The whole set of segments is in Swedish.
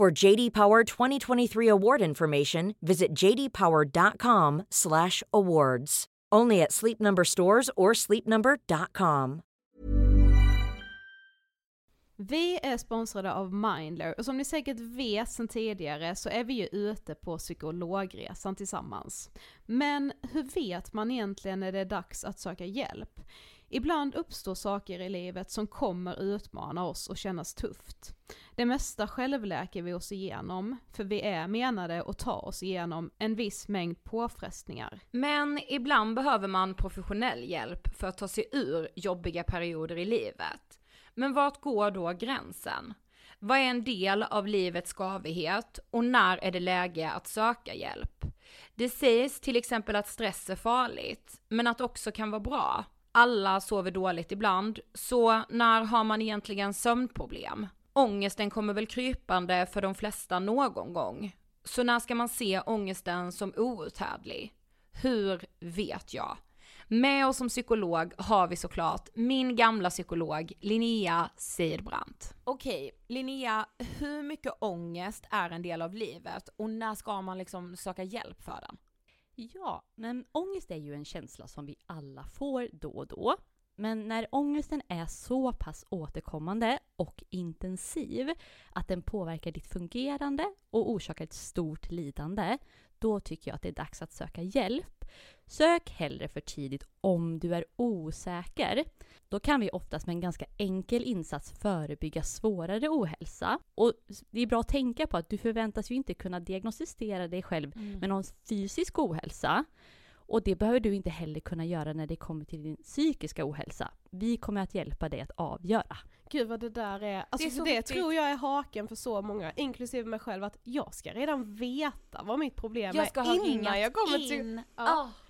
For JD Power 2023 award information, visit jdpower.com/awards. Only at Sleep Number stores or sleepnumber.com. Vi är sponsrade av Mindler och som ni säkert vet sedan tidigare så är vi ju ute på psykologresan tillsammans. Men hur vet man egentligen när det är dags att söka hjälp? Ibland uppstår saker i livet som kommer utmana oss och kännas tufft. Det mesta självläker vi oss igenom, för vi är menade att ta oss igenom en viss mängd påfrestningar. Men ibland behöver man professionell hjälp för att ta sig ur jobbiga perioder i livet. Men vart går då gränsen? Vad är en del av livets skavighet och när är det läge att söka hjälp? Det sägs till exempel att stress är farligt, men att det också kan vara bra. Alla sover dåligt ibland, så när har man egentligen sömnproblem? Ångesten kommer väl krypande för de flesta någon gång. Så när ska man se ångesten som outhärdlig? Hur vet jag? Med oss som psykolog har vi såklart min gamla psykolog Linnea Seidbrant. Okej, Linnea, hur mycket ångest är en del av livet och när ska man liksom söka hjälp för den? Ja, men ångest är ju en känsla som vi alla får då och då. Men när ångesten är så pass återkommande och intensiv att den påverkar ditt fungerande och orsakar ett stort lidande, då tycker jag att det är dags att söka hjälp. Sök hellre för tidigt om du är osäker. Då kan vi oftast med en ganska enkel insats förebygga svårare ohälsa. Och det är bra att tänka på att du förväntas ju inte kunna diagnostisera dig själv mm. med någon fysisk ohälsa. Och det behöver du inte heller kunna göra när det kommer till din psykiska ohälsa. Vi kommer att hjälpa dig att avgöra. Gud vad det där är, alltså det, det tror jag är haken för så många, inklusive mig själv, att jag ska redan veta vad mitt problem jag ska är innan jag kommer in. till... Ja. Oh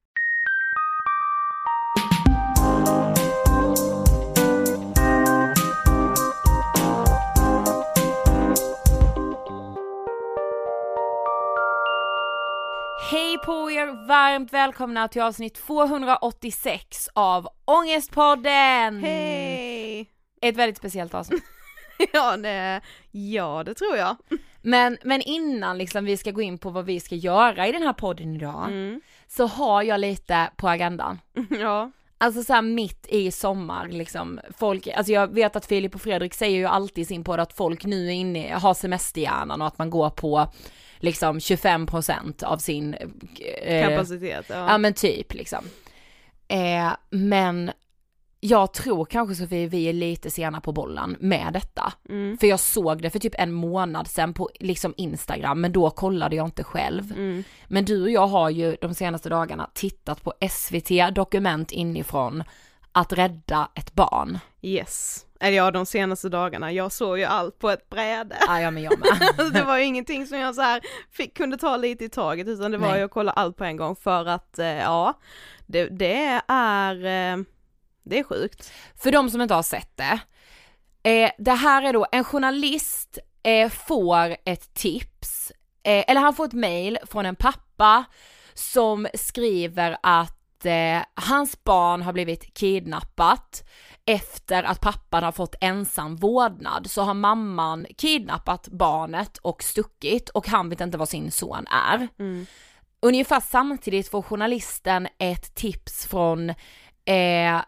Hej på er! Varmt välkomna till avsnitt 286 av Ångestpodden! Hej! Ett väldigt speciellt avsnitt. ja, det, ja, det tror jag. Men, men innan liksom vi ska gå in på vad vi ska göra i den här podden idag, mm. så har jag lite på agendan. Ja. Alltså såhär mitt i sommar liksom, folk, alltså jag vet att Filip och Fredrik säger ju alltid i sin podd att folk nu är inne, har semesterhjärnan och att man går på liksom 25% av sin eh, kapacitet. Ja. ja men typ liksom. Eh, men jag tror kanske Sofie, vi är lite sena på bollen med detta. Mm. För jag såg det för typ en månad sedan på liksom Instagram, men då kollade jag inte själv. Mm. Men du och jag har ju de senaste dagarna tittat på SVT Dokument inifrån att rädda ett barn. Yes. Eller ja, de senaste dagarna. Jag såg ju allt på ett bräde. Ja, ja men jag med. det var ju ingenting som jag så här fick, kunde ta lite i taget utan det var Nej. ju att kolla allt på en gång för att, eh, ja, det, det är eh, det är sjukt. För de som inte har sett det, eh, det här är då en journalist eh, får ett tips eh, eller han får ett mail från en pappa som skriver att eh, hans barn har blivit kidnappat efter att pappan har fått ensam vårdnad så har mamman kidnappat barnet och stuckit och han vet inte vad sin son är. Mm. Ungefär samtidigt får journalisten ett tips från eh,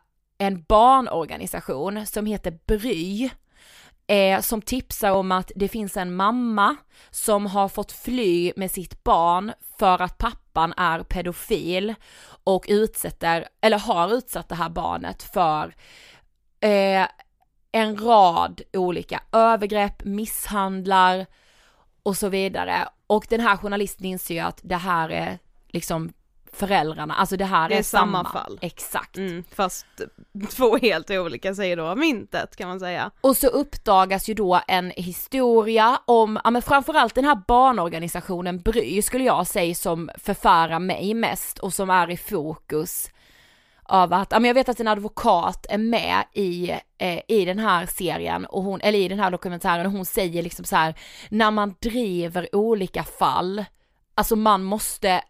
en barnorganisation som heter Bry eh, som tipsar om att det finns en mamma som har fått fly med sitt barn för att pappan är pedofil och utsätter, eller har utsatt det här barnet för eh, en rad olika övergrepp, misshandlar och så vidare. Och den här journalisten inser ju att det här är liksom föräldrarna, alltså det här Det är är, samma fall. Exakt. Mm, fast två helt olika sidor av myntet kan man säga. Och så uppdagas ju då en historia om, ja men framförallt den här barnorganisationen Bry skulle jag säga som förfärar mig mest och som är i fokus av att, ja men jag vet att en advokat är med i, eh, i den här serien och hon, eller i den här dokumentären och hon säger liksom så här, när man driver olika fall, alltså man måste,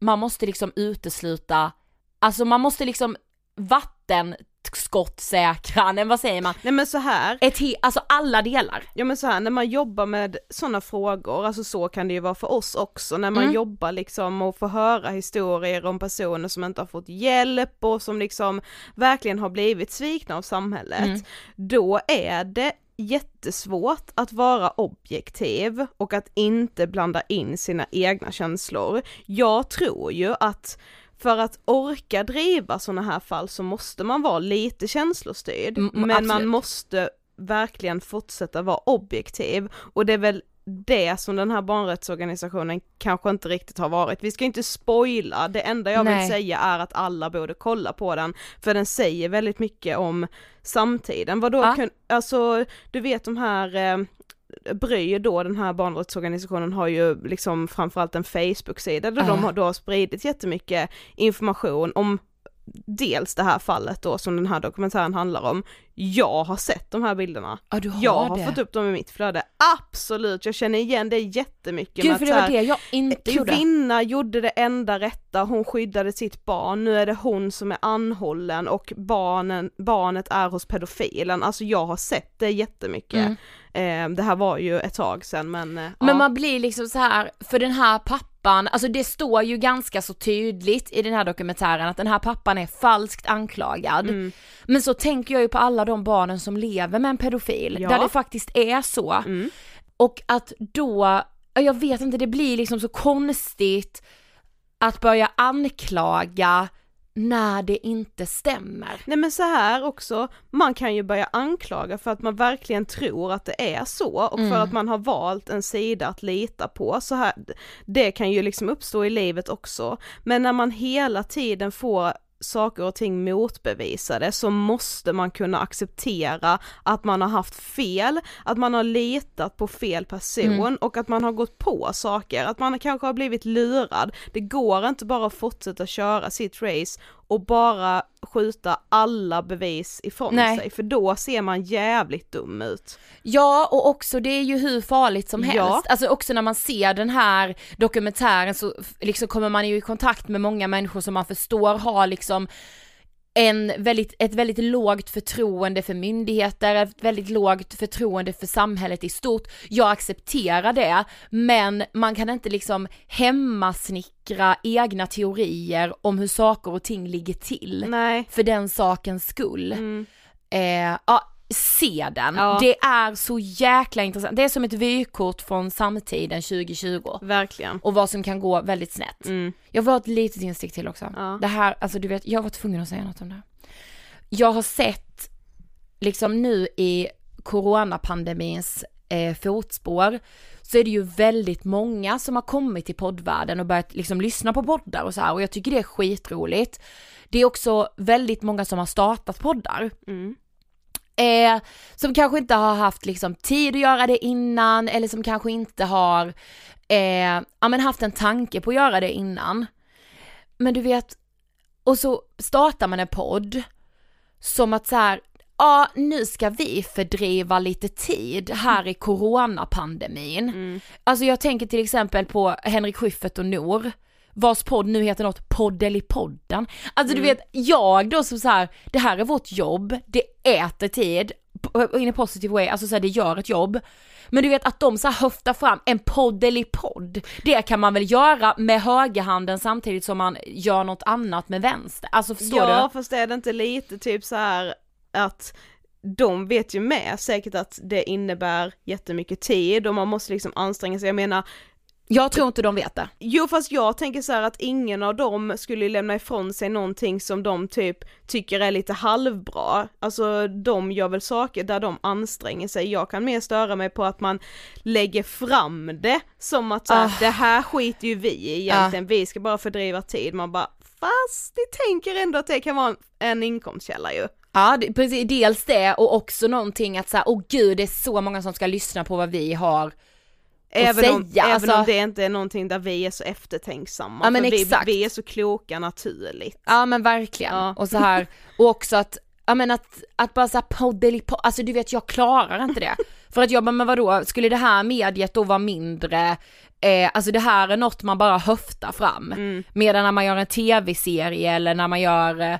man måste liksom utesluta, alltså man måste liksom vattenskottsäkra, nej vad säger man? Nej men så här, Ett alltså alla delar. ja men så här när man jobbar med sådana frågor, alltså så kan det ju vara för oss också, när man Mm. jobbar liksom och får höra historier om personer som inte har fått hjälp och som liksom verkligen har blivit svikna av samhället, Mm. då är det jättesvårt att vara objektiv och att inte blanda in sina egna känslor. Jag tror ju att för att orka driva sådana här fall så måste man vara lite känslostyrd, Mm, men man absolut. måste verkligen fortsätta vara objektiv och det är väl det som den här barnrättsorganisationen kanske inte riktigt har varit. Vi ska inte spoila, det enda jag vill Nej. säga är att alla borde kolla på den, för den säger väldigt mycket om samtiden. Vadå, Ja. kun, alltså du vet de här eh, Bry då, den här barnrättsorganisationen har ju liksom framförallt en Facebook-sida där Ja. de har då spridit jättemycket information om dels det här fallet då som den här dokumentären handlar om. Jag har sett de här bilderna. Ja du har Jag har det. fått upp dem i mitt flöde, absolut, jag känner igen det jättemycket. Gud för det var det jag inte gjorde. Vinna gjorde det enda rätta, hon skyddade sitt barn, nu är det hon som är anhållen och barnen, barnet är hos pedofilen, alltså jag har sett det jättemycket. Mm. Eh, det här var ju ett tag sedan men, eh, Men ja. man blir liksom så här, för den här pappan, alltså det står ju ganska så tydligt i den här dokumentären att den här pappan är falskt anklagad. Mm. Men så tänker jag ju på alla de barnen som lever med en pedofil, Ja. där det faktiskt är så. Mm. Och att då, ja, jag vet inte, det blir liksom så konstigt att börja anklaga när det inte stämmer. Nej men så här också, man kan ju börja anklaga för att man verkligen tror att det är så och Mm. för att man har valt en sida att lita på. Så här, det kan ju liksom uppstå i livet också. Men när man hela tiden får saker och ting motbevisade så måste man kunna acceptera att man har haft fel, att man har litat på fel person Mm. och att man har gått på saker, att man kanske har blivit lurad. Det går inte bara att fortsätta köra sitt race och bara skjuta alla bevis ifrån Nej. sig, för då ser man jävligt dum ut. Ja och också det är ju hur farligt som helst, Ja. alltså också när man ser den här dokumentären så liksom kommer man ju i kontakt med många människor som man förstår har liksom en väldigt, ett väldigt lågt förtroende för myndigheter, ett väldigt lågt förtroende för samhället i stort. Jag accepterar det, men man kan inte liksom hemmasnickra egna teorier om hur saker och ting ligger till. Nej. För den sakens skull. Mm. Eh, ja, se den. Ja. Det är så jäkla intressant. Det är som ett vykort från samtiden 2020. Verkligen. Och vad som kan gå väldigt snett. Mm. Jag vill ha ett litet instick till också. Ja. Det här, alltså du vet, jag var tvungen att säga något om det. Jag har sett, liksom nu i coronapandemins eh, fotspår, så är det ju väldigt många som har kommit till poddvärlden och börjat liksom lyssna på poddar och så här och jag tycker det är skitroligt. Det är också väldigt många som har startat poddar. Mm. Eh, som kanske inte har haft liksom tid att göra det innan eller som kanske inte har eh, ja, men haft en tanke på att göra det innan. Men du vet, och så startar man en podd som att så här, ja nu ska vi fördriva lite tid här i coronapandemin. Mm. Alltså jag tänker till exempel på Henrik Schyffert och Nor vars podd nu heter något Poddelipodden. Alltså du Mm. vet, jag då som så här, det här är vårt jobb, det äter tid, in a positive way, alltså så här, det gör ett jobb. Men du vet att de så här höftar fram en poddelipodd, det kan man väl göra med högerhanden samtidigt som man gör något annat med vänster. Alltså förstår ja, du? fast är det inte lite typ så här att de vet ju med säkert att det innebär jättemycket tid och man måste liksom anstränga sig. Jag menar, Jag tror inte de vet det. jo fast jag tänker så här att ingen av dem skulle lämna ifrån sig någonting som de typ tycker är lite halvbra. Alltså de gör väl saker där de anstränger sig. Jag kan mer störa mig på att man lägger fram det som att så här, Ah. det här skiter ju vi i egentligen, vi ska bara fördriva tid. Man bara fast ni tänker ändå att det kan vara en, en inkomstkälla ju. Ja, det, precis, dels det och också någonting att säga, åh gud det är så många som ska lyssna på vad vi har Även, om, även alltså- om det inte är någonting där vi är så eftertänksamma. Ja, men för vi, exakt. vi är så kloka naturligt. Ja men verkligen. Ja. Och så här, och också att, ja men att, att bara såhär poddelipo, alltså du vet jag klarar inte det. För att jag bara, men vadå, skulle det här mediet då vara mindre, eh, alltså det här är något man bara höftar fram. Mm. Medan när man gör en tv-serie eller när man gör eh,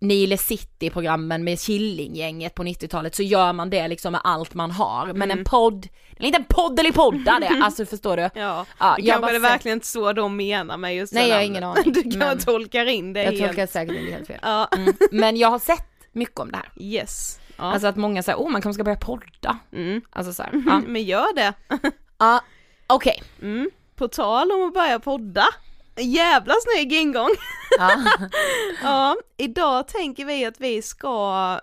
Nile City-programmen med Killinggänget på 90-talet så gör man det liksom med allt man har. Men Mm. en podd, en liten poddelipodd är det, alltså förstår du? Ja, Ja, det jag kanske bara är verkligen inte så de menar med just Nej, det jag har ingen aning, Du kan men- tolka in det Jag helt. tolkar säkert inte helt fel. Ja, Mm. Men jag har sett mycket om det här. yes. Ja. Alltså att många säger, oh man kanske ska börja podda. mm. Alltså så här, ja. Men gör det. ja. Okej. Mm. På tal om att börja podda. Jävla snygg ingång! Ja. Ja, idag tänker vi att vi ska,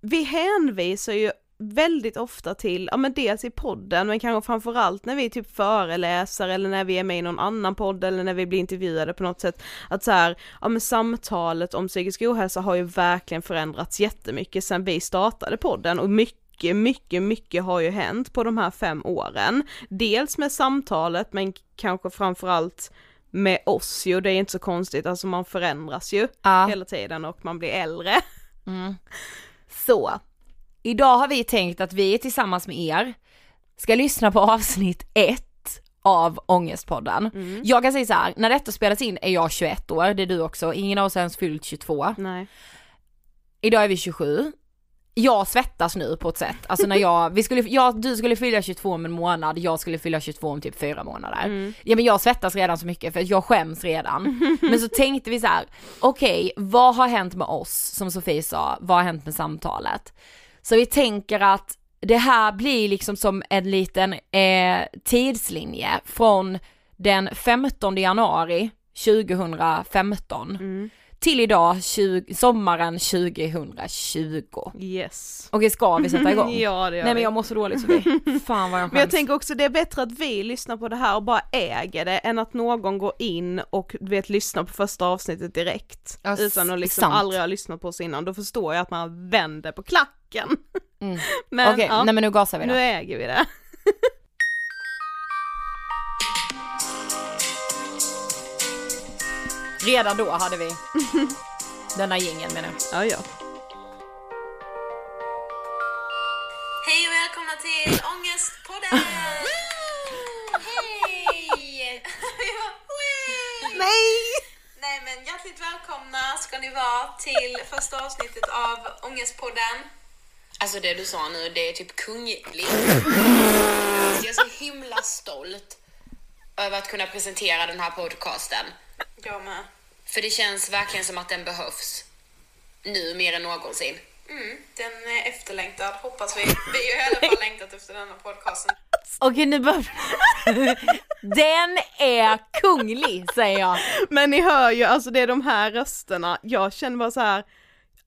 vi hänvisar ju väldigt ofta till, ja men dels i podden men kanske framförallt när vi typ föreläser eller när vi är med i någon annan podd eller när vi blir intervjuade på något sätt att så här, ja men samtalet om psykisk ohälsa har ju verkligen förändrats jättemycket sedan vi startade podden och mycket, mycket, mycket har ju hänt på de här fem åren. Dels med samtalet men kanske framförallt med oss ju, det är inte så konstigt, alltså man förändras ju ja. hela tiden och man blir äldre. Mm. Så. Idag har vi tänkt att vi tillsammans med er ska lyssna på avsnitt ett av Ångestpodden. Mm. Jag kan säga så här, när detta spelas in är jag 21 år, det är du också, ingen av oss har ens fyllt 22. Nej. Idag är vi 27. Jag svettas nu på ett sätt, alltså när jag, vi skulle, jag, du skulle fylla 22 om en månad, jag skulle fylla 22 om typ fyra månader. Mm. Ja men jag svettas redan så mycket för jag skäms redan. Men så tänkte vi så här: okej vad har hänt med oss som Sofie sa, vad har hänt med samtalet? Så vi tänker att det här blir liksom som en liten eh, tidslinje från den 15 januari 2015 Mm. Till idag 20, sommaren 2020. Yes. Okej ska vi sätta igång? Ja det gör Nej men vi. jag mår så dåligt Sofie. Fan vad jag Men jag skäms. tänker också det är bättre att vi lyssnar på det här och bara äger det än att någon går in och du vet lyssnar på första avsnittet direkt. Ja, utan att liksom sant. aldrig ha lyssnat på oss innan, då förstår jag att man vänder på klacken. Mm. Men Okej, ja, nej men nu gasar vi då. nu äger vi det. Redan då hade vi denna jingeln menar jag. Ja ja. Hej och välkomna till Ångestpodden! Hej! Nej! Nej men hjärtligt välkomna ska ni vara till första avsnittet av Ångestpodden. Alltså det du sa nu, det är typ kungligt. Jag är så himla stolt över att kunna presentera den här podcasten. Jag med. För det känns verkligen som att den behövs. Nu mer än någonsin. Mm, den är efterlängtad hoppas vi. Vi har i alla fall längtat efter denna podcasten. Okej nu börjar Den är kunglig säger jag. Men ni hör ju, alltså det är de här rösterna, jag känner bara så här.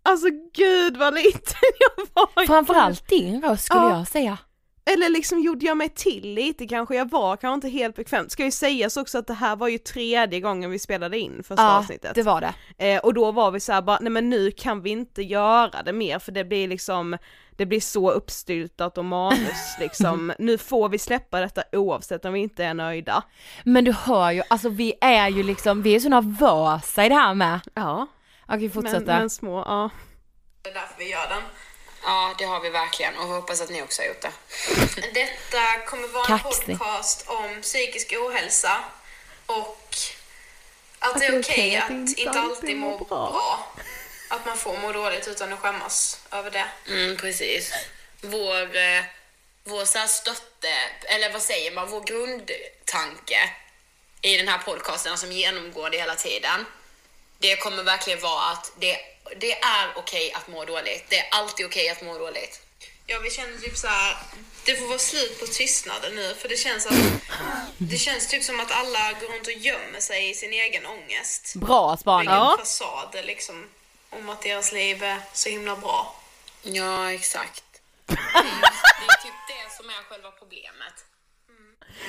Alltså gud vad liten jag var. Framförallt din röst skulle Ja. jag säga. Eller liksom gjorde jag mig till lite kanske, jag var kanske inte helt bekväm. Ska ju sägas också att det här var ju tredje gången vi spelade in första Ja, avsnittet. det var det. Eh, och då var vi så här bara, nej men nu kan vi inte göra det mer för det blir liksom, det blir så uppstyltat och manus liksom. nu får vi släppa detta oavsett om vi inte är nöjda. Men du hör ju, alltså vi är ju liksom, vi är så nervösa i det här med. Ja, Okej men, fortsätta. men små, ja. Det är därför vi gör den. Ja, det har vi verkligen och hoppas att ni också har gjort det. Detta kommer vara en Kaxig. podcast om psykisk ohälsa och att det är okej att inte alltid må bra. Att man får må dåligt utan att skämmas över det. Mm, precis. Vår, eh, vår så här stötte, eller vad säger man, vår grundtanke i den här podcasten som genomgår det hela tiden. Det kommer verkligen vara att det, det är okej att må dåligt. Det är alltid okej att må dåligt. Ja, vi känner typ så här. Det får vara slut på tystnaden nu för det känns att det känns typ som att alla går runt och gömmer sig i sin egen ångest. Bra spaning. Ja. fasader liksom om att deras liv är så himla bra. Ja, exakt. Det är typ det som är själva problemet.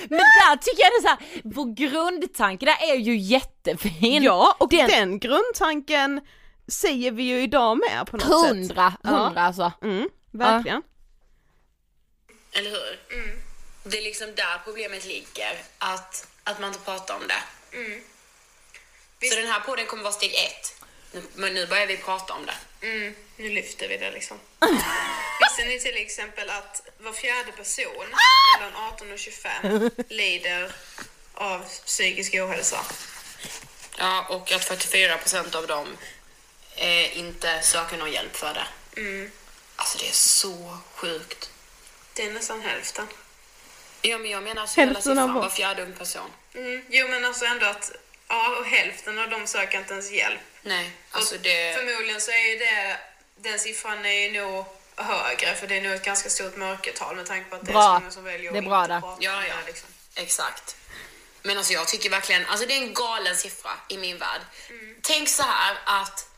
Men där tycker jag det är så här, vår grundtanke där är ju jättefin. Ja, och Den- den, grundtanken säger vi ju idag med på något sätt. Hundra, hundra alltså. Mm, verkligen. Eller hur? Det är liksom där problemet ligger. Att, att man inte pratar om det. Så den här podden kommer vara steg ett. Nu- Men nu börjar vi prata om det. Mm, nu lyfter vi det liksom. Visste ni till exempel att var fjärde person mellan 18 och 25 lider av psykisk ohälsa? Ja, och att 44% av dem eh, inte söker någon hjälp för det. Alltså det är så sjukt. Det är nästan hälften. Ja, men jag menar alltså hela Hälften av siffran, var fjärde ung person. Mm, jo men alltså ändå att ja, och hälften av dem söker inte ens hjälp. Nej, alltså Och det... Förmodligen så är ju det, den siffran är ju nog högre för det är nog ett ganska stort mörkertal med tanke på att det är så många som väljer att Det är bra inte där. prata Ja, ja. det. Liksom. Exakt. Men alltså jag tycker verkligen, alltså det är en galen siffra i min värld. Tänk så här att,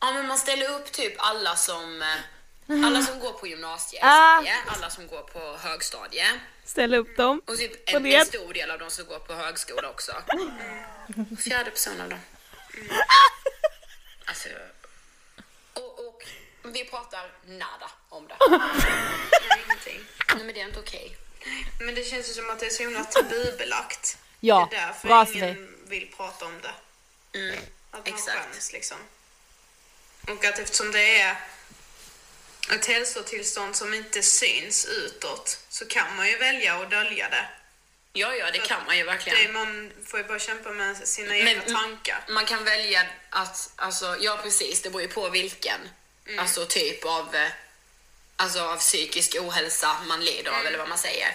ja men man ställer upp typ alla som, eh, alla som går på gymnasiet, Ah. Sverige, alla som går på högstadie Ställ upp dem. och typ en, en stor del av de som går på högskola också. Fjärde person av dem. Alltså, och, och vi pratar nada om det. Nej, ingenting. Nej men det är inte okej. Men det känns ju som att det är så himla tabubelagt. Ja, det är därför ingen vill prata om det. Mm, Att man exakt. skäms liksom. Och att eftersom det är ett hälsotillstånd som inte syns utåt så kan man ju välja att dölja det. Ja, ja det kan man ju verkligen. det man får ju bara kämpa med sina egna tankar. Man kan välja att, alltså, ja precis, det beror ju på vilken alltså, typ av, eh, alltså, av psykisk ohälsa man lider av eller vad man säger.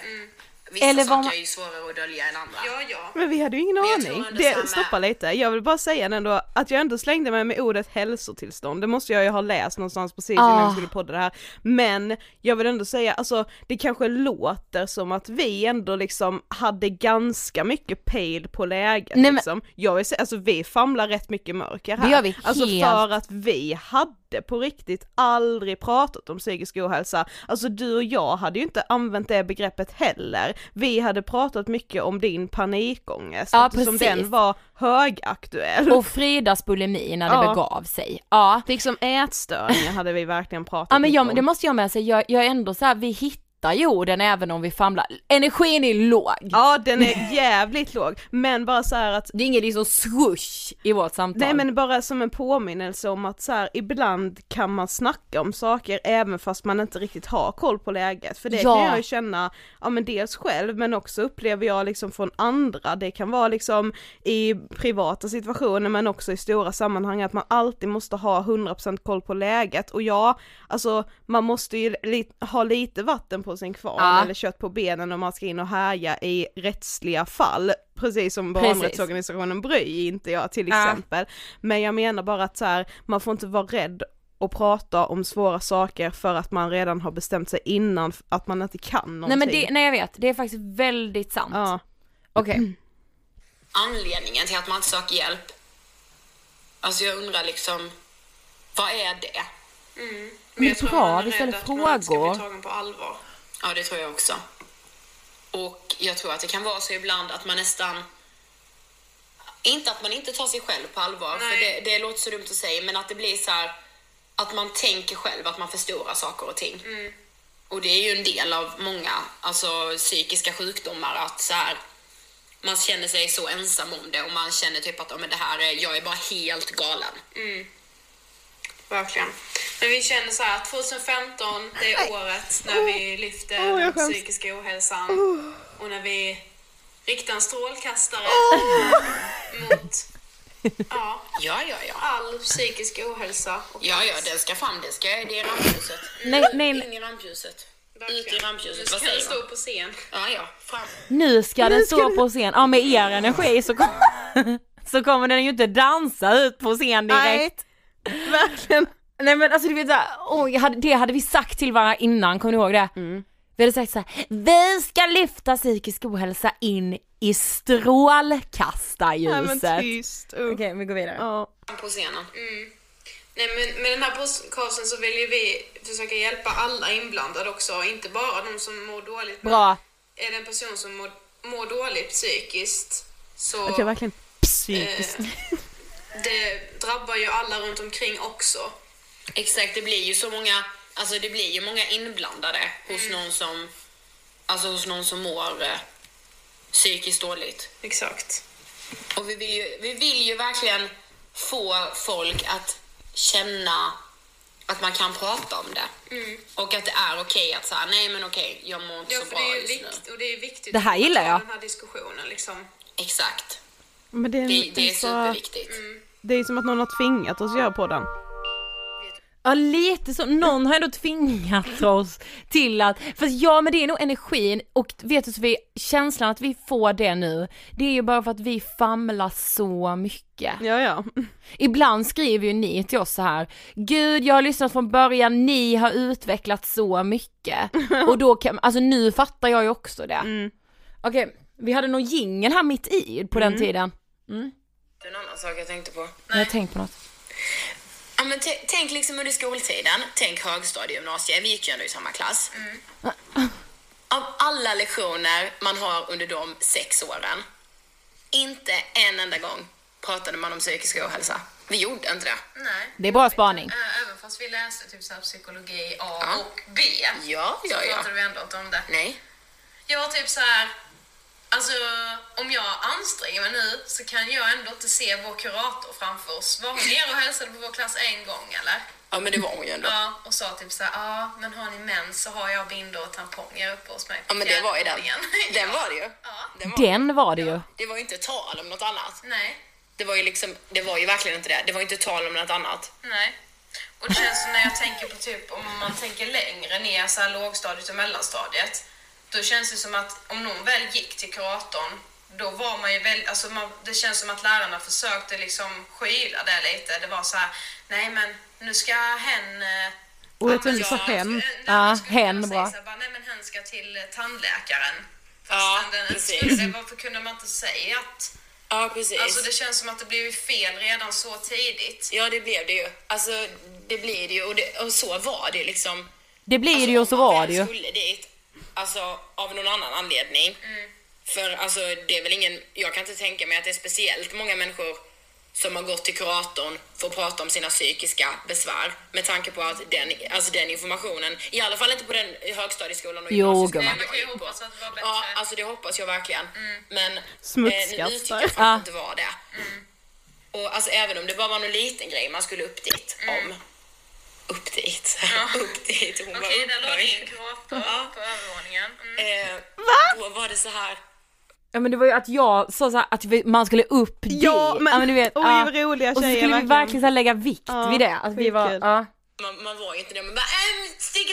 Vissa Eller saker man- är ju svårare att dölja än andra. Ja, ja. Men vi hade ju ingen aning. Det, med- stoppa lite, jag vill bara säga ändå att jag ändå slängde mig med ordet hälsotillstånd, det måste jag ju ha läst någonstans precis innan Ah. vi skulle podda det här. Men jag vill ändå säga, alltså det kanske låter som att vi ändå liksom hade ganska mycket pejl på läget Nej, men- liksom. Jag vill säga, alltså vi famlar rätt mycket mörker här. Det gör vi Alltså helt. för att vi hade på riktigt aldrig pratat om psykisk ohälsa. Alltså du och jag hade ju inte använt det begreppet heller. Vi hade pratat mycket om din panikångest Ja, eftersom precis. den var högaktuell. Och Fridas bulimi när det Ja. begav sig. Ja. liksom ätstörningar hade vi verkligen pratat Ja men jag, om. det måste jag med säga, jag, jag är ändå så här, vi hittar jorden även om vi famlar. Energin är låg. Ja den är jävligt låg, men bara så här att Det är ingen liksom swoosh i vårt samtal. Nej men bara som en påminnelse om att så här, ibland kan man snacka om saker även fast man inte riktigt har koll på läget. För det Ja. kan jag ju känna, ja men dels själv men också upplever jag liksom från andra, det kan vara liksom i privata situationer men också i stora sammanhang att man alltid måste ha 100% koll på läget och ja, alltså man måste ju li- ha lite vatten på sin kvarn Ja. eller kött på benen om man ska in och härja i rättsliga fall, precis som barnrättsorganisationen Bry inte jag till Ja. exempel. Men jag menar bara att så här, man får inte vara rädd att prata om svåra saker för att man redan har bestämt sig innan att man inte kan någonting. nej men det, nej jag vet, det är faktiskt väldigt sant. Ja. Okej. Anledningen till att man inte söker hjälp, alltså jag undrar liksom, vad är det? Men jag tror bra, man är vi rädd ställer att man inte ska frågor. Ja, det tror jag också. Och jag tror att det kan vara så ibland att man nästan... Inte att man inte tar sig själv på allvar, för Nej. det, det låter så dumt att säga, men att det blir så här att man tänker själv att man förstorar saker och ting. Och det är ju en del av många alltså, psykiska sjukdomar att så här, man känner sig så ensam om det och man känner typ att "Ja, men det här är, jag är bara helt galen. Verkligen. Men vi känner så här, 2015, det är året när vi lyfter jag den skäms. psykiska ohälsan. Och när vi riktar en strålkastare mot ja, Ja, ja, ja. all psykisk ohälsa. Och Ja, ja, den ska fram. Den ska, det är rampljuset. Nej, nej, In i rampljuset. Ut i Nu rampljuset. ska Vad den stå på scen. Ja, ja. Fram. Nu ska den stå på scen, ja med er energi så, kom, så kommer den ju inte dansa ut på scen direkt. Nej, verkligen. Nej men alltså du vet såhär, oh, jag hade, det hade vi sagt till varandra innan, kommer du ihåg det? Vi hade sagt såhär, vi ska lyfta psykisk ohälsa in i strålkastarljuset. Nej men Okej, tyst. Okej. vi går vidare. Ja. På scenen. Nej men med den här podcasten så vill ju vi försöka hjälpa alla inblandade också, inte bara de som mår dåligt. Bra. Är det en person som mår, mår dåligt psykiskt så Att jag verkligen psykiskt. eh, det drabbar ju alla runt omkring också. Exakt, det blir ju så många, alltså det blir ju många inblandade hos någon som, alltså hos någon som mår eh, psykiskt dåligt. Exakt. Och vi vill ju, vi vill ju verkligen få folk att känna att man kan prata om det. Och att det är okej att säga, nej men okej, jag mår inte Ja, så för bra det är ju just vikt, nu. och det är viktigt Det här att gillar ta jag. den här diskussionen liksom. Exakt. Men det är, Det, det är så, superviktigt. det är som att någon har tvingat oss att göra på den. Ja lite så, någon har ändå tvingat oss till att, för ja men det är nog energin och vet du Sofie, känslan att vi får det nu, det är ju bara för att vi famlar så mycket. Ja, ja. Ibland skriver ju ni till oss så här, gud jag har lyssnat från början, ni har utvecklat så mycket. Och då kan, alltså nu fattar jag ju också det. Mm. Okej, vi hade nog jingel här mitt i på den tiden. Det är en annan sak jag tänkte på. Jag har tänkt på något. Ja, men tänk liksom under skoltiden, tänk högstadiegymnasie, vi gick ju ändå i samma klass. Av alla lektioner man har under de sex åren, inte en enda gång pratade man om psykisk ohälsa. Vi gjorde inte det. Nej. Det är bra spaning. Även fast vi läste typ så psykologi A Ja. och B Ja, ja, så pratade vi ändå inte om det. Nej. Jag var typ så här. Alltså om jag anstränger mig nu så kan jag ändå inte se vår kurator framför oss. Var hon nere och hälsade på vår klass en gång eller? Ja, men det var hon ju ändå. Ja, och sa typ så här, ja men har ni mens så har jag bindor och tamponger uppe hos mig. Ja, men det var ju den. Den våningen." var det ju. Ja. Den var, Den var det ju. det var ju inte tal om något annat. Nej, Det var ju liksom, det var ju verkligen inte det. Det var inte tal om något annat. nej. Och det känns som när jag tänker på typ om man tänker längre ner så här lågstadiet och mellanstadiet. Då känns det som att om någon väl gick till kuratorn då var man ju väldigt, alltså man, det känns som att lärarna försökte liksom skyla det lite. Det var så här, nej men nu ska hen... tänkte så ja, hen. nej, Ja, hen, säga bra. här, bara, nej men hen ska till tandläkaren. Fast Ja, den precis. skulle varför kunde man inte säga att... Ja, precis. Alltså det känns som att det blev fel redan så tidigt. Ja, det blev det ju. Alltså, det blir det ju. Och, det, och så var det liksom. Det blir alltså, det ju och så var det ju. skulle dit, alltså av någon annan anledning. Mm. För alltså, det är väl ingen, jag kan inte tänka mig att det är speciellt många människor som har gått till kuratorn för att prata om sina psykiska besvär. Med tanke på att den, alltså den informationen, i alla fall inte på den högstadieskolan och Jo, gymnasieskolan man jag hoppas att det var bättre. Ja, alltså det hoppas jag verkligen. Men Smutskastar. eh, nu tycker jag faktiskt det var det. Och alltså även om det bara var någon liten grej man skulle upp dit om. Upp dit. upp dit. Hon Okej, var där låg din kurator på övervåningen. Mm. Eh, Då var det så här. Ja men det var ju att jag sa så här att vi, man skulle upp dit. Ja, men- du vet, oj, ja. vad roliga Och så tjejer, skulle vi verkligen. verkligen så här lägga vikt Ja, vid det. Att vi var, ja. Man, man var ju inte det. Man bara, ähm, stick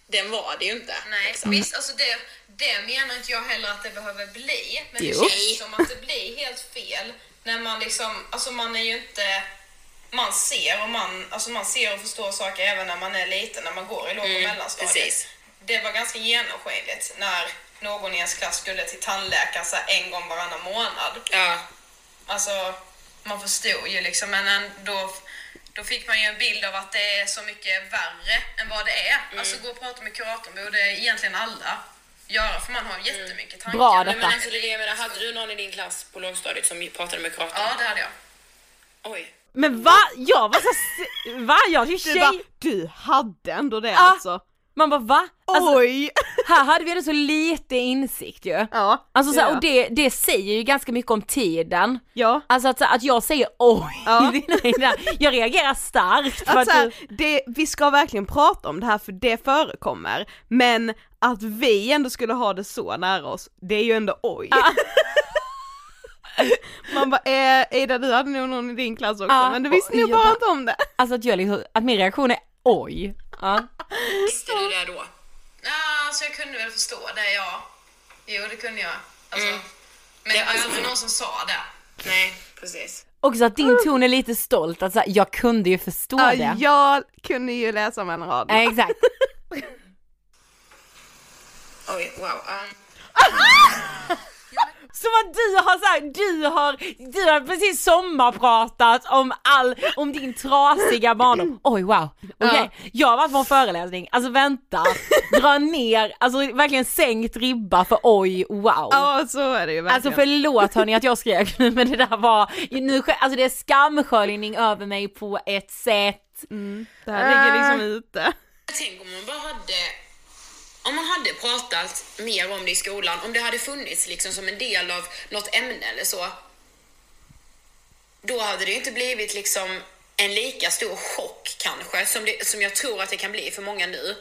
Den var det ju inte. Nej, liksom. visst alltså det, det menar inte jag heller att det behöver bli. Men Jo. det känns som att det blir helt fel när man liksom, alltså man är ju inte, man ser och man, alltså man ser och förstår saker även när man är liten, när man går i låg och Mm, mellanstadiet. precis. Det var ganska genomskinligt när någon i ens klass skulle till tandläkaren så en gång varannan månad. Ja. Alltså, man förstod ju liksom, men en- då, fick man ju en bild av att det är så mycket värre än vad det är. Mm. Alltså gå och prata med kuratorn borde egentligen alla göra, för man har jättemycket tankar. Bra detta. men alltså det jag menar, hade du någon i din klass på lågstadiet som pratade med kuratorn? Ja, det hade jag. Oj. Men va? Jag var så va? Jag tyckte Du, bara, du hade ändå det Ja. alltså. Man bara va? Alltså, Oj! Här hade vi ändå så lite insikt ju. Ja, Alltså så här, ja. och det, det säger ju ganska mycket om tiden. Ja. Alltså att, att jag säger oj, Ja. nej, nej, jag reagerar starkt för Att att här, du, det, vi ska verkligen prata om det här för det förekommer, men att vi ändå skulle ha det så nära oss, det är ju ändå oj. Man bara, eh, Ida du hade nog någon i din klass också, Ja, men du visste nog bara- inte om det. alltså att jag liksom, att min reaktion är oj. Ja. Visste du det då? Ja, alltså jag kunde väl förstå det, ja. Jo, det kunde jag. Alltså, Mm. Men Det- var alltså, aldrig någon som sa det. Nej, precis. Också att din ton är lite stolt, att så jag kunde ju förstå Ja, det. jag kunde ju läsa mellan raderna. Ja, exakt. Oj, wow. Um, Som att du har så här, du har, du har precis sommarpratat om all, om din trasiga barndom. Oj wow, okej. Jag har varit på en föreläsning, alltså vänta, dra ner, alltså verkligen sänkt ribba för oj wow. Ja, så är det ju verkligen. Alltså förlåt hörni att jag skrek nu men det där var, nu, alltså det är skamsköljning över mig på ett sätt. det här ligger liksom ute. Tänk om man bara hade om man hade pratat mer om det i skolan, om det hade funnits liksom som en del av något ämne eller så. Då hade det ju inte blivit liksom en lika stor chock kanske som, det, som jag tror att det kan bli för många nu.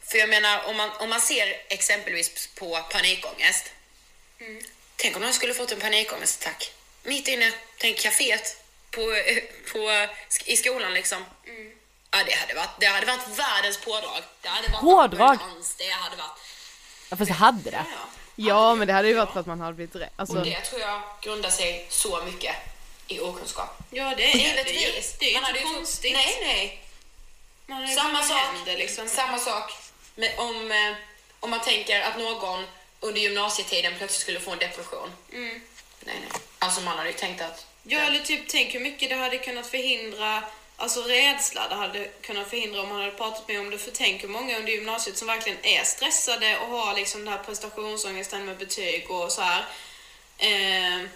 För jag menar om man, om man ser exempelvis på panikångest. Tänk om man skulle fått en panikångestattack mitt inne, tänk kaféet på, eh, på, i skolan liksom. Ja, det hade varit, det hade varit världens pådrag. Det hade varit Pådrag? ambulans, Det hade varit. Ja fast jag hade det. Ja. Ja, men det hade ju varit för att man hade blivit rädd. Alltså, Och det tror jag grundar sig så mycket i okunskap. Ja, det är det Givetvis. Det är ju hade inte konstigt. Nej, nej. Man Samma sak, händer, liksom. samma sak med, om, eh, om man tänker att någon under gymnasietiden plötsligt skulle få en depression. Nej, nej. Alltså man hade ju tänkt att... Ja, eller typ tänk hur mycket det hade kunnat förhindra, alltså rädsla det hade kunnat förhindra om man hade pratat med om det. För tänk hur många under gymnasiet som verkligen är stressade och har liksom den här prestationsångesten med betyg och så här. Eh,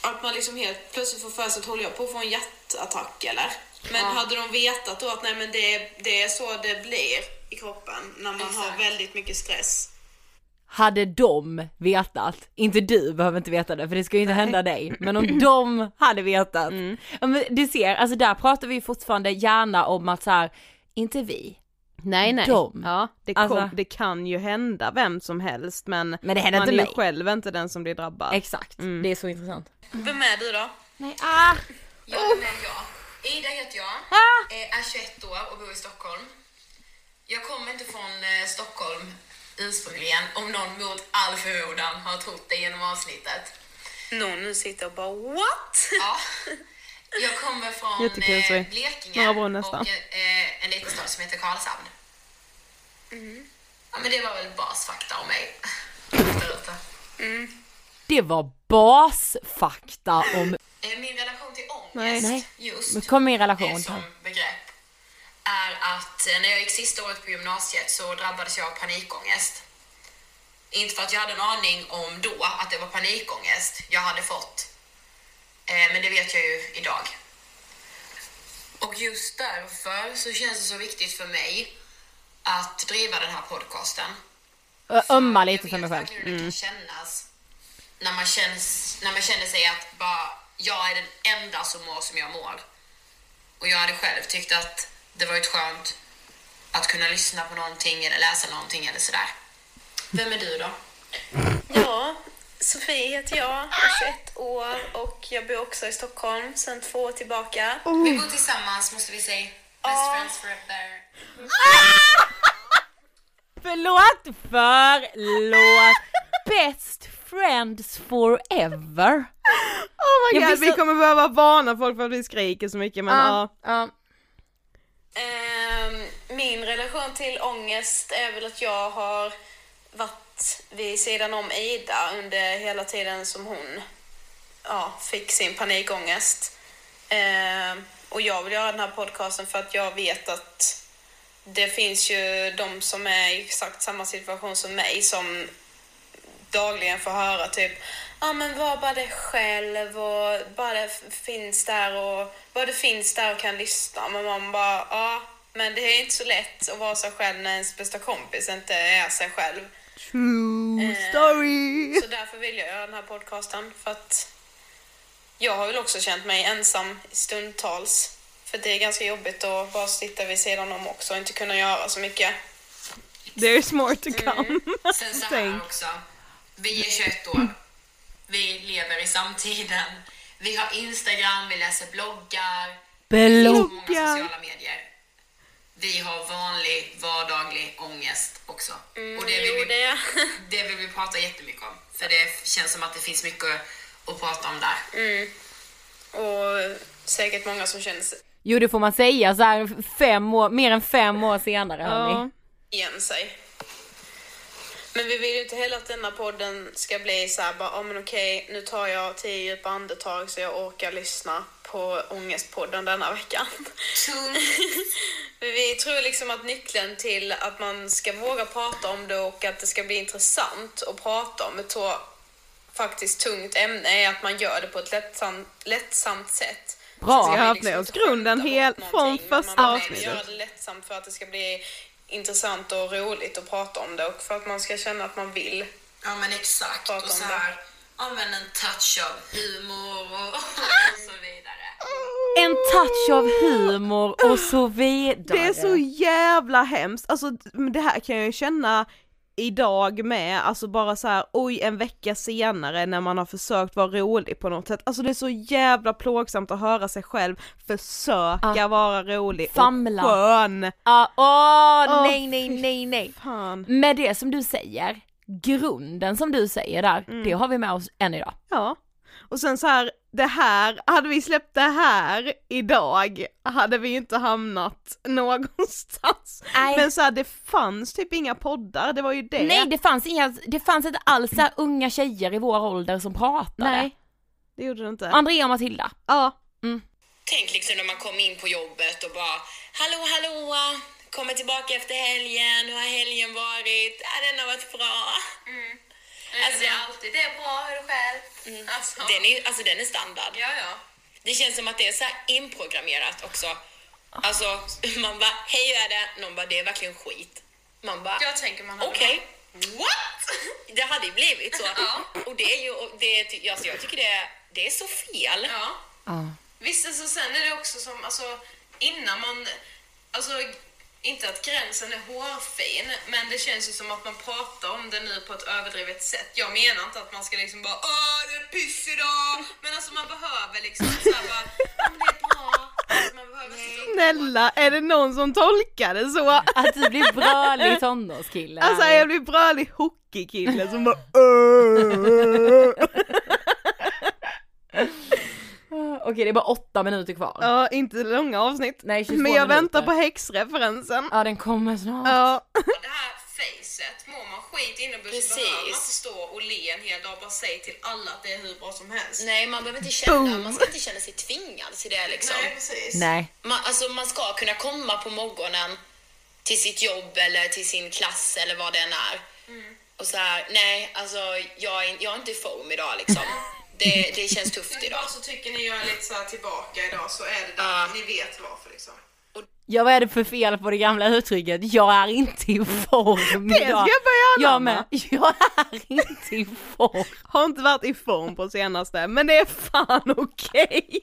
att man liksom helt plötsligt får för sig att håller jag på att få en hjärtattack eller? Men hade de vetat då att nej men det, det är så det blir i kroppen när man har Exakt. väldigt mycket stress. Hade de vetat, inte du behöver inte veta det för det ska ju inte hända dig, men om de hade vetat. Men du ser, alltså där pratar vi fortfarande gärna om att så här, inte vi, nej, nej. De. Ja, det, Alltså- kom, det kan ju hända vem som helst, men, Men man inte är ju mig. själv inte den som blir drabbad. exakt, det är så intressant. Vem är du då? Nej, ah! Ja, vem är jag? Ida heter jag, eh, är 21 år och bor i Stockholm. Jag kommer inte från eh, Stockholm ursprungligen, om någon mot all förmodan har trott det genom avsnittet. Någon nu sitter och bara what? Ja. Jag kommer från Jättekul, eh, Blekinge och eh, en liten stad som heter Karlshamn. Ja, men det var väl basfakta om mig. Ute. Det var basfakta om, Eh, Min relation till ångest, Nej. Nej. just men kom min relation som begrepp, är att eh, när jag gick sista året på gymnasiet så drabbades jag av panikångest. Inte för att jag hade en aning om då att det var panikångest jag hade fått. Eh, Men det vet jag ju idag. Och just därför så känns det så viktigt för mig att driva den här podcasten. Ömma lite för mig själv. verkligen hur det kan kännas när man, känns, när man känner sig att bara, jag är den enda som mår som jag mår. Och jag hade själv tyckt att det varit skönt att kunna lyssna på någonting eller läsa någonting eller sådär. Vem är du då? Ja, Sofie heter jag, är 21 år och jag bor också i Stockholm sedan två år tillbaka. Vi bor tillsammans måste vi säga. Best Ja. friends forever. Förlåt, förlåt. Best friends forever. Oh my god, vi så- kommer behöva varna folk för att vi skriker så mycket men ja. Ehm, Ehm, min relation till ångest är väl att jag har varit vid sidan om Ida under hela tiden som hon ja, fick sin panikångest. Ehm, och jag vill göra den här podcasten för att jag vet att det finns ju de som är i exakt samma situation som mig som dagligen får höra typ Ja men var bara dig själv och bara finns där och bara det finns där och kan lyssna. Men man bara ja men det är inte så lätt att vara sig själv när ens bästa kompis inte är sig själv. True Eh, story! Så därför vill jag göra den här podcasten för att jag har väl också känt mig ensam stundtals. För det är ganska jobbigt att bara sitta vid sidan om också och inte kunna göra så mycket. There's more to come. Sen så här också. Vi är 21 år. Vi lever i samtiden. Vi har Instagram, vi läser bloggar. Vi har många Bloggar. sociala medier. Vi har vanlig, vardaglig ångest också. och det vill, vi, det. det vill vi prata jättemycket om. För det känns som att det finns mycket att prata om där. Mm. Och säkert många som känner sig Jo det får man säga så här fem år, mer än fem år senare hörni. Ja. igen sig. Men vi vill ju inte heller att denna podden ska bli så här bara, ja men okej, nu tar jag tio djupa andetag så jag orkar lyssna på Ångestpodden denna veckan. Vi tror liksom att nyckeln till att man ska våga prata om det och att det ska bli intressant att prata om ett så faktiskt tungt ämne är att man gör det på ett lättsamt, lättsamt sätt. Bra. Vi har vi haft med oss grunden skämta hel- bort från första man avsnittet. göra det lättsamt för att det ska bli intressant och roligt att prata om det och för att man ska känna att man vill. Ja men exakt. Prata Och om så det. här, använd en touch av humor och, och så vidare. En touch av humor och så vidare. Det är så jävla hemskt, alltså det här kan jag ju känna idag med, alltså bara så här, oj en vecka senare när man har försökt vara rolig på något sätt, alltså det är så jävla plågsamt att höra sig själv försöka vara rolig Famla. och skön. Ja, åh Åh, nej nej nej nej. Fan. Med det som du säger, grunden som du säger där, Mm. det har vi med oss än idag. Ja. Och sen så här, det här, hade vi släppt det här idag hade vi inte hamnat någonstans. Nej. Men så här, det fanns typ inga poddar, det var ju det. Nej det fanns inga, det fanns inte alls så unga tjejer i vår ålder som pratade. Nej, det gjorde det inte. Andrea och Matilda. Ja. Tänk liksom när man kommer in på jobbet och bara Hallå hallå, kommer tillbaka efter helgen, hur har helgen varit? Ja, den har varit bra. Alltså, alltid det är bra, hur är det själv? Alltså. den är, alltså den är standard. Ja, ja. Det känns som att det är så här inprogrammerat också. Alltså man bara, hej hur är det? Någon bara, det är verkligen skit. Man bara, Jag tänker man hade okej. What? Det hade ju blivit så. Och det är ju, det är, alltså jag tycker det är, det är så fel. Ja. Ja. Visst, alltså, sen är det också som, alltså innan man, alltså inte att gränsen är hårfin, men det känns ju som att man pratar om det nu på ett överdrivet sätt. Jag menar inte att man ska liksom bara åh det är piss idag, men alltså man behöver liksom såhär bara, men det är bra. Alltså, man behöver och- Snälla, är det någon som tolkar det så? Att du blir brölig tonårskille. Alltså jag blir brölig hockeykille som bara "Åh." Okej det är bara åtta minuter kvar. Ja, inte långa avsnitt. Nej, 22 Men jag minuter. väntar på häxreferensen. Ja den kommer snart. Ja. Det här facet, mår man skit inombords så Precis. behöver man inte stå och le en hel dag och bara säga till alla att det är hur bra som helst. Nej, man behöver inte känna, man ska inte känna sig tvingad till det liksom. Nej, precis. Nej. Man, alltså, man ska kunna komma på morgonen till sitt jobb eller till sin klass eller vad det än är. Och så här, nej, alltså jag är, jag är inte i form idag liksom. Det, det känns tufft idag. Idag så tycker ni jag är lite så här tillbaka idag så är det där. Ja. Ni vet varför liksom. Ja vad är det för fel på det gamla uttrycket? Jag är inte i form Det ska idag. jag börja Jag med. Jag är inte i form. Har inte varit i form på senaste, men det är fan okej.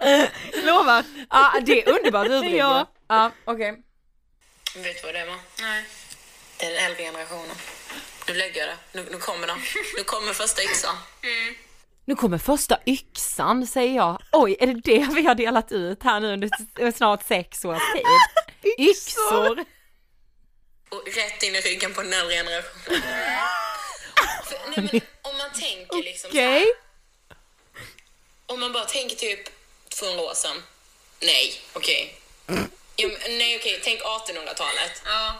Lovar. Ja det är underbart uttryck. Ja. Ja okej. Vet du vad det är va? Nej. Det är den äldre generationen. Nu lägger jag det. Nu, nu kommer de. Nu kommer första yxan. Nu kommer första yxan säger jag. Oj är det det vi har delat ut här nu under snart sex års tid? Yxor. Och rätt in i ryggen på den äldre generationen. Nej, men, om man tänker liksom så Okej? här, Om man bara tänker typ 200 år sedan. Nej, okej. Ja, men, nej okej, tänk 1800-talet. Ja.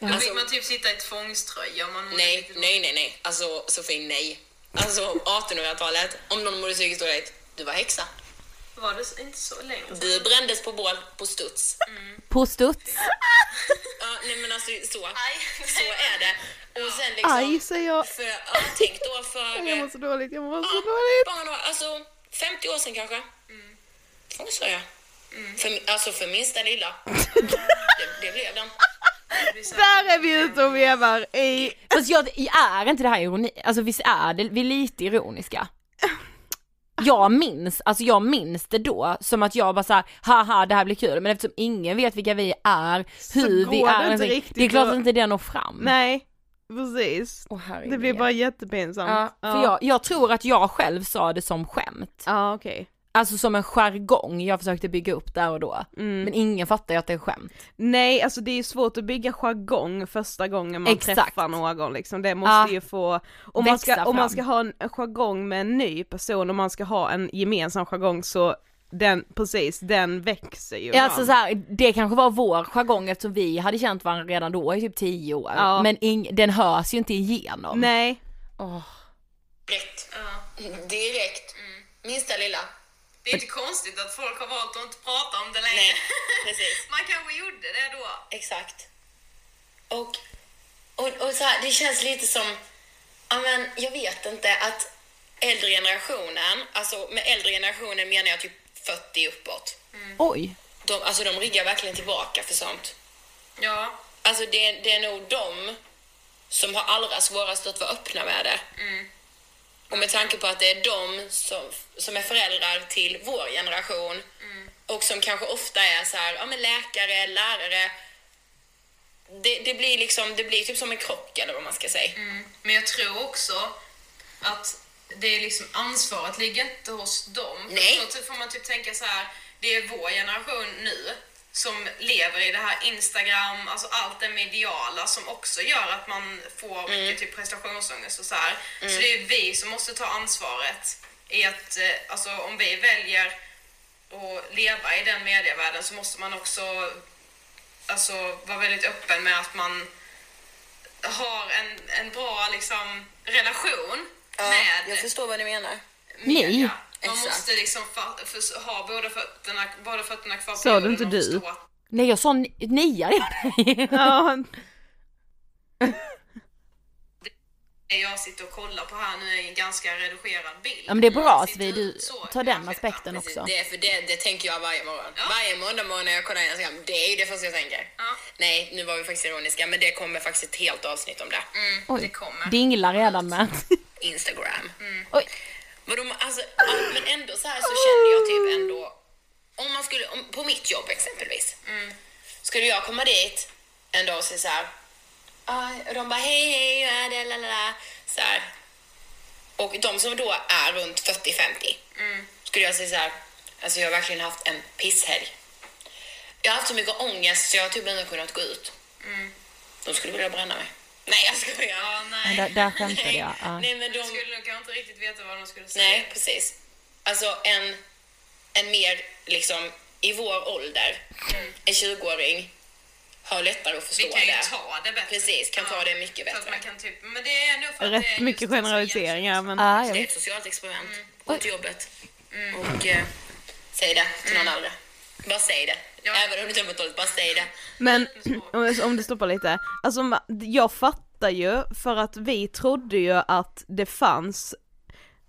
Då Alltså- fick man typ sitta i tvångströja om man Nej, nej, nej, nej. Alltså Sofie, nej. Alltså 1800-talet, om någon mådde psykiskt dåligt, du var häxa. Var det inte så länge sedan? Du brändes på bål på studs. På studs. Ja, nej men alltså så, Aj. så är det. Och sen liksom, Aj säger jag. för, ja, tänk då för, Jag mår så dåligt, jag mår så ja, dåligt. bara några, alltså 50 år sedan kanske. Tvångströja. För, alltså för minsta lilla. det, det blev den. Där är vi ute och vevar i... Fast jag, är inte det här ironi? Alltså visst är det, vi är lite ironiska? Jag minns, alltså jag minns det då som att jag bara såhär, haha det här blir kul, men eftersom ingen vet vilka vi är, hur vi går det är, inte riktigt det är klart att- inte det når fram. Nej, precis. Herregud. Det blir bara jättepinsamt. Ja, för jag, jag tror att jag själv sa det som skämt. Ja okej. Alltså som en jargong jag försökte bygga upp där och då. Mm. Men ingen fattar ju att det är skämt. Nej, alltså det är ju svårt att bygga jargong första gången man Exakt. träffar någon liksom. Det måste Ja. ju få, om man, ska, om man ska ha en jargong med en ny person och man ska ha en gemensam jargong så den, precis, den växer ju. Ja, Alltså så här, det kanske var vår jargong eftersom vi hade känt varandra redan då i typ tio år. Ja. Men ing, den hörs ju inte igenom. Nej, Åh. Direkt. Direkt. Minsta lilla. Det är inte konstigt att folk har valt att inte prata om det längre. Nej, precis. Man kanske gjorde det då. Exakt. Och, och, och så här, det känns lite som, ja men jag vet inte, att äldre generationen, alltså med äldre generationen menar jag typ 40 uppåt. Oj. De, alltså de ryggar verkligen tillbaka för sånt. Ja. Alltså det, det är nog de som har allra svårast att vara öppna med det. Och med tanke på att det är de som, som är föräldrar till vår generation och som kanske ofta är så här, ja men läkare, lärare. Det, det blir liksom, det blir typ som en krock eller vad man ska säga. Men jag tror också att det är liksom ansvaret ligger inte hos dem. Nej. Så får man typ tänka så här, det är vår generation nu som lever i det här Instagram, alltså allt det mediala som också gör att man får mycket typ prestationsångest och så här. Så det är vi som måste ta ansvaret i att, eh, alltså om vi väljer att leva i den medievärlden så måste man också alltså, vara väldigt öppen med att man har en, en bra liksom, relation Ja, med jag förstår vad du menar. media. Ni? Man Exakt. måste liksom fa- för, ha båda fötterna, båda fötterna kvar på Sa du inte du? att Nej jag sa ni- nia det. ja, det jag sitter och kollar på här nu är en ganska redigerad bild. Ja men det är bra Man att ser vi, inte du tar den aspekten Precis, också. Det, är för det, det tänker jag varje morgon. Varje måndag morgon när jag kollar Instagram, det är ju det första jag tänker. Ja. Nej, nu var vi faktiskt ironiska, men det kommer faktiskt ett helt avsnitt om det. Mm, Oj. det kommer. Dinglar redan med. Instagram. Oj. Vadå, alltså, ja, men ändå så här så känner jag typ ändå, om man skulle, om, på mitt jobb exempelvis, skulle jag komma dit en dag och säga så här, och de bara hej hej, ja, det, la, la, la, så här. Och de som då är runt 40-50, skulle jag säga så här, alltså jag har verkligen haft en pisshelg. Jag har haft så mycket ångest så jag har typ inte kunnat gå ut. De skulle vilja bränna mig. Nej jag skojar. Ja, Ja, nej. där, där skämtade jag. Ja. Nej men de... Jag skulle nog inte riktigt veta vad de skulle säga. Nej, precis. Alltså en, en mer liksom i vår ålder, en 20-åring har lättare att förstå Vi kan ju det. ta det bättre. Precis, kan ta det mycket För att bättre. man kan typ, men det är nog för att det är rätt mycket det generaliseringar men Ja, jag Det är ett socialt experiment. Gå till jobbet och eh, säg det till någon äldre. Bara säg det. Ja. Även om det är dåligt, bara säg det. Men om det stoppar lite, alltså jag fattar ju för att vi trodde ju att det fanns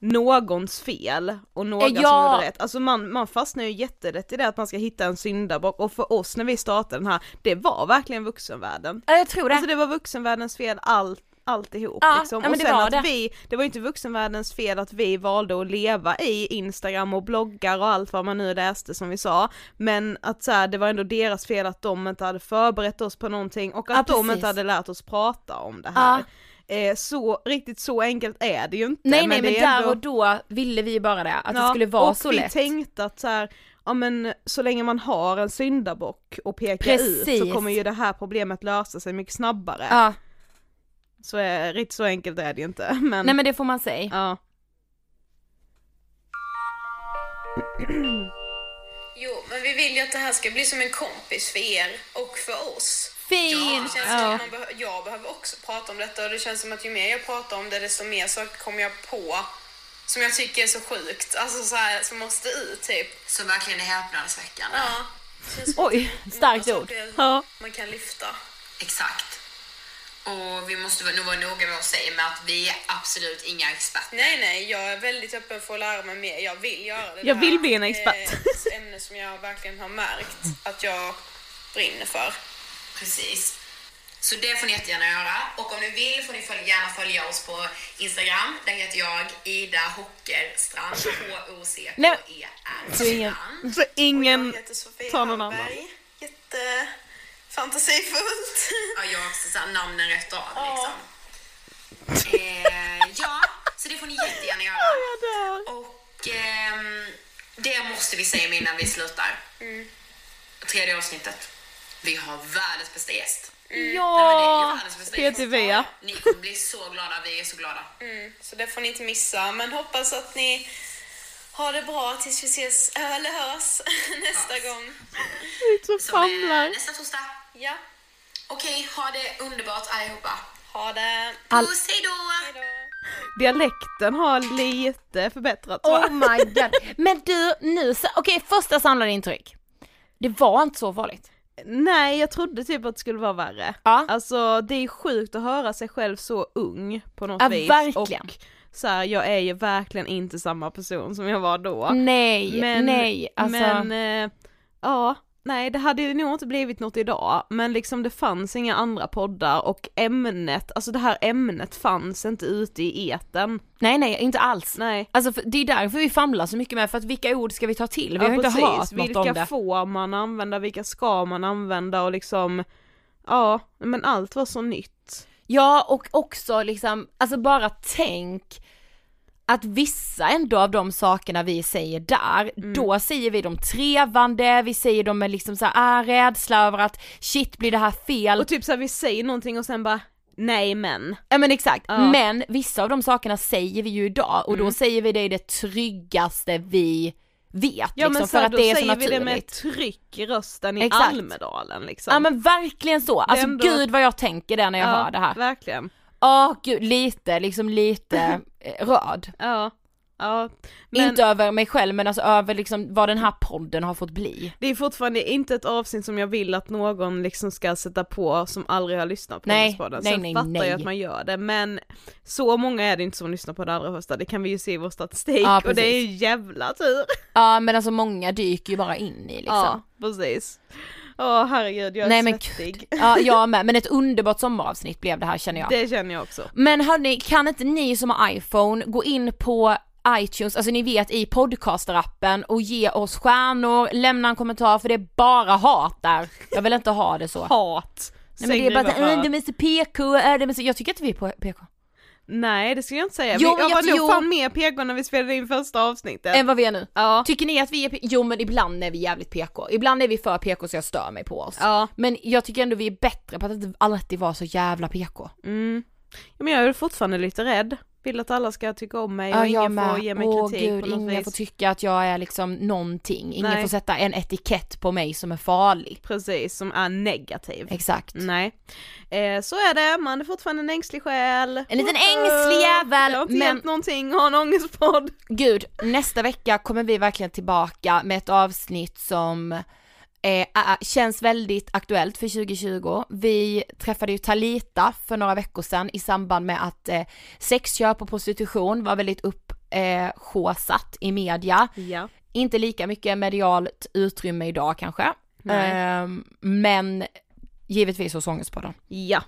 någons fel och några som Ja. gjorde rätt. Alltså man, man fastnar ju jättelätt i det att man ska hitta en syndabock och för oss när vi startade den här, det var verkligen vuxenvärlden. Ja, jag tror det. Alltså det var vuxenvärldens fel allt alltihop Ja, liksom. ja, men och det sen var att det. vi, det var ju inte vuxenvärldens fel att vi valde att leva i Instagram och bloggar och allt vad man nu läste som vi sa, men att så här, det var ändå deras fel att de inte hade förberett oss på någonting och att Ja, de precis. inte hade lärt oss prata om det här. Eh, så, riktigt så enkelt är det ju inte. Nej nej men det är där ändå- och då ville vi bara det, att det Ja, vara och så vi lätt. tänkte att så här, ja men så länge man har en syndabock och peka ut så Precis. kommer ju det här problemet lösa sig mycket snabbare. Ja, Så är, riktigt så enkelt är det inte. Men, nej men det får man säga. ja. Jo, men vi vill ju att det här ska bli som en kompis för er och för oss. Som att man behö- jag behöver också prata om detta och det känns som att ju mer jag pratar om det desto mer saker kommer jag på som jag tycker är så sjukt, alltså så här, som måste ut typ. Som verkligen är häpnadsväckande. Ja. Oj, starkt ord. Ja. Man kan lyfta. Exakt. Och vi måste nog vara noga med att säga med att vi är absolut inga experter. Nej, nej, jag är väldigt öppen för att lära mig mer. Jag vill göra det Jag där. vill bli en expert. Det är ett ämne som jag verkligen har märkt att jag brinner för. Precis. Så det får ni jättegärna göra. Och om ni vill får ni följ- gärna följa oss på Instagram. Där heter jag Ida Hockerstrand. H-O-C-K-E-R. Så ingen- Så ingen Jag heter Sofie tar någon Hallberg. annan. Jätte fantasifullt. Ja, jag har också så här namnen rätt av Ja. liksom. Eh, ja, så det får ni jättegärna göra. Och ehm, det måste vi säga innan vi slutar. Tredje avsnittet. Vi har världens bästa gäst. Nej, men det är ju Ja! världens bästa gäst. PTV. Ni kommer bli så glada, vi är så glada. Mm, så det får ni inte missa. Men hoppas att ni har det bra tills vi ses, eller hörs nästa gång. Så Som är famlar. nästa torsdag. Ja, Okej, ha det underbart allihopa. ha det. Puss, hejdå! Hejdå. Dialekten har lite förbättrats va? Oh my god. Men du, nu, så- okej första samlade intryck. Det var inte så farligt. Nej jag trodde typ att det skulle vara värre. Ja. Alltså det är sjukt att höra sig själv så ung på något Ja, vis. verkligen. Och så här, jag är ju verkligen inte samma person som jag var då. Nej, nej, alltså. Men, eh, ja, nej det hade ju nog inte blivit något idag, men liksom det fanns inga andra poddar och ämnet, alltså det här ämnet fanns inte ute i etern. Nej nej, inte alls. Nej. Alltså för, det är därför vi famlar så mycket med, för att vilka ord ska vi ta till? Vi har ju inte precis. hört något vilka om det. får man använda, vilka ska man använda och liksom, ja, men allt var så nytt. Ja och också liksom, alltså bara tänk att vissa ändå av de sakerna vi säger där, Mm. då säger vi dem trevande, vi säger dem med liksom så här, ah, rädsla över att shit blir det här fel? Och typ såhär vi säger någonting och sen bara, nej men. Ja men exakt, Ja. Mm. men vissa av de sakerna säger vi ju idag och då säger vi det i det tryggaste vi vet Ja liksom, men så för att då det är så säger vi det med naturligt. tryck i rösten i Exakt. Almedalen liksom. Ja men verkligen så, alltså ändå- gud vad jag tänker det när jag Ja, hör det här. verkligen. Ja gud, lite, liksom lite eh, röd. Ja, ja. Men Inte över mig själv men alltså över liksom vad den här podden har fått bli. det är fortfarande inte ett avsnitt som jag vill att någon liksom ska sätta på som aldrig har lyssnat på Nej, nej, Sen nej, fattar nej. jag att man gör det men så många är det inte som lyssnar på det allra första, det kan vi ju se i vår statistik Ja, och det är ju jävla tur. Ja men alltså många dyker ju bara in i liksom. Ja, precis. Åh herregud, jag är Nej men svettig. gud. Ja jag med, men ett underbart sommaravsnitt blev det här känner jag. Det känner jag också. Men hörni, kan inte ni som har iPhone gå in på iTunes, alltså ni vet i podcasterappen och ge oss stjärnor, lämna en kommentar för det är bara hat där. Jag vill inte ha det så. Hat. Nej men det är bara att, äh, de är så PK, äh, de är så... jag tycker inte vi är på PK. Nej det skulle jag inte säga, Jo, vi, jag jag- var nog fan mer PK när vi spelade in första avsnittet. Än vad vi är nu. Ja. Tycker ni att vi är, P- jo men ibland är vi jävligt PK, ibland är vi för PK så jag stör mig på oss. Ja. Men jag tycker ändå vi är bättre på att inte alltid vara så jävla PK. Mm. Men jag är fortfarande lite rädd. Vill att alla ska tycka om mig och Ja, jag ingen får med. ge mig Åh kritik gud, på något ingen vis. får tycka att jag är liksom någonting, ingen Nej. får sätta en etikett på mig som är farlig. Precis, som är negativ. Exakt. Nej. Eh, så är det, man är fortfarande en ängslig själ. En liten ängslig jävel, Det har inte men- hänt någonting, ha en ångestpodd. Gud, nästa vecka kommer vi verkligen tillbaka med ett avsnitt som eh, känns väldigt aktuellt för 2020. Vi träffade ju Talita för några veckor sedan i samband med att eh, sexköp och prostitution var väldigt upphaussat i media. Ja. Inte lika mycket medialt utrymme idag kanske. Ehm, men givetvis hos Ångestpodden. Ja.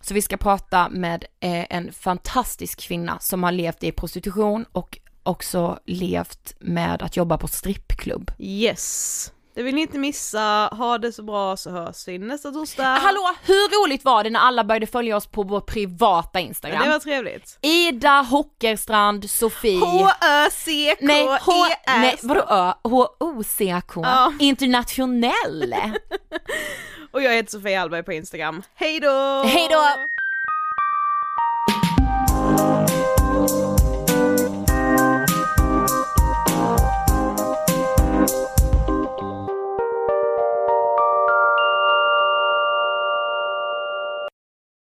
Så vi ska prata med eh, en fantastisk kvinna som har levt i prostitution och också levt med att jobba på strippklubb. Yes. Det vill ni inte missa, ha det så bra så hörs vi nästa torsdag. Hallå, hur roligt var det när alla började följa oss på vår privata Ja, Instagram? det var trevligt. Ida Hockerstrand Sofie H-Ö-C-K-E-S. Nej, H, nej vadå Ö? H-O-C-K? Ja. Internationell! Och jag heter Sofia Hallberg på Instagram. Hej då! Hej då!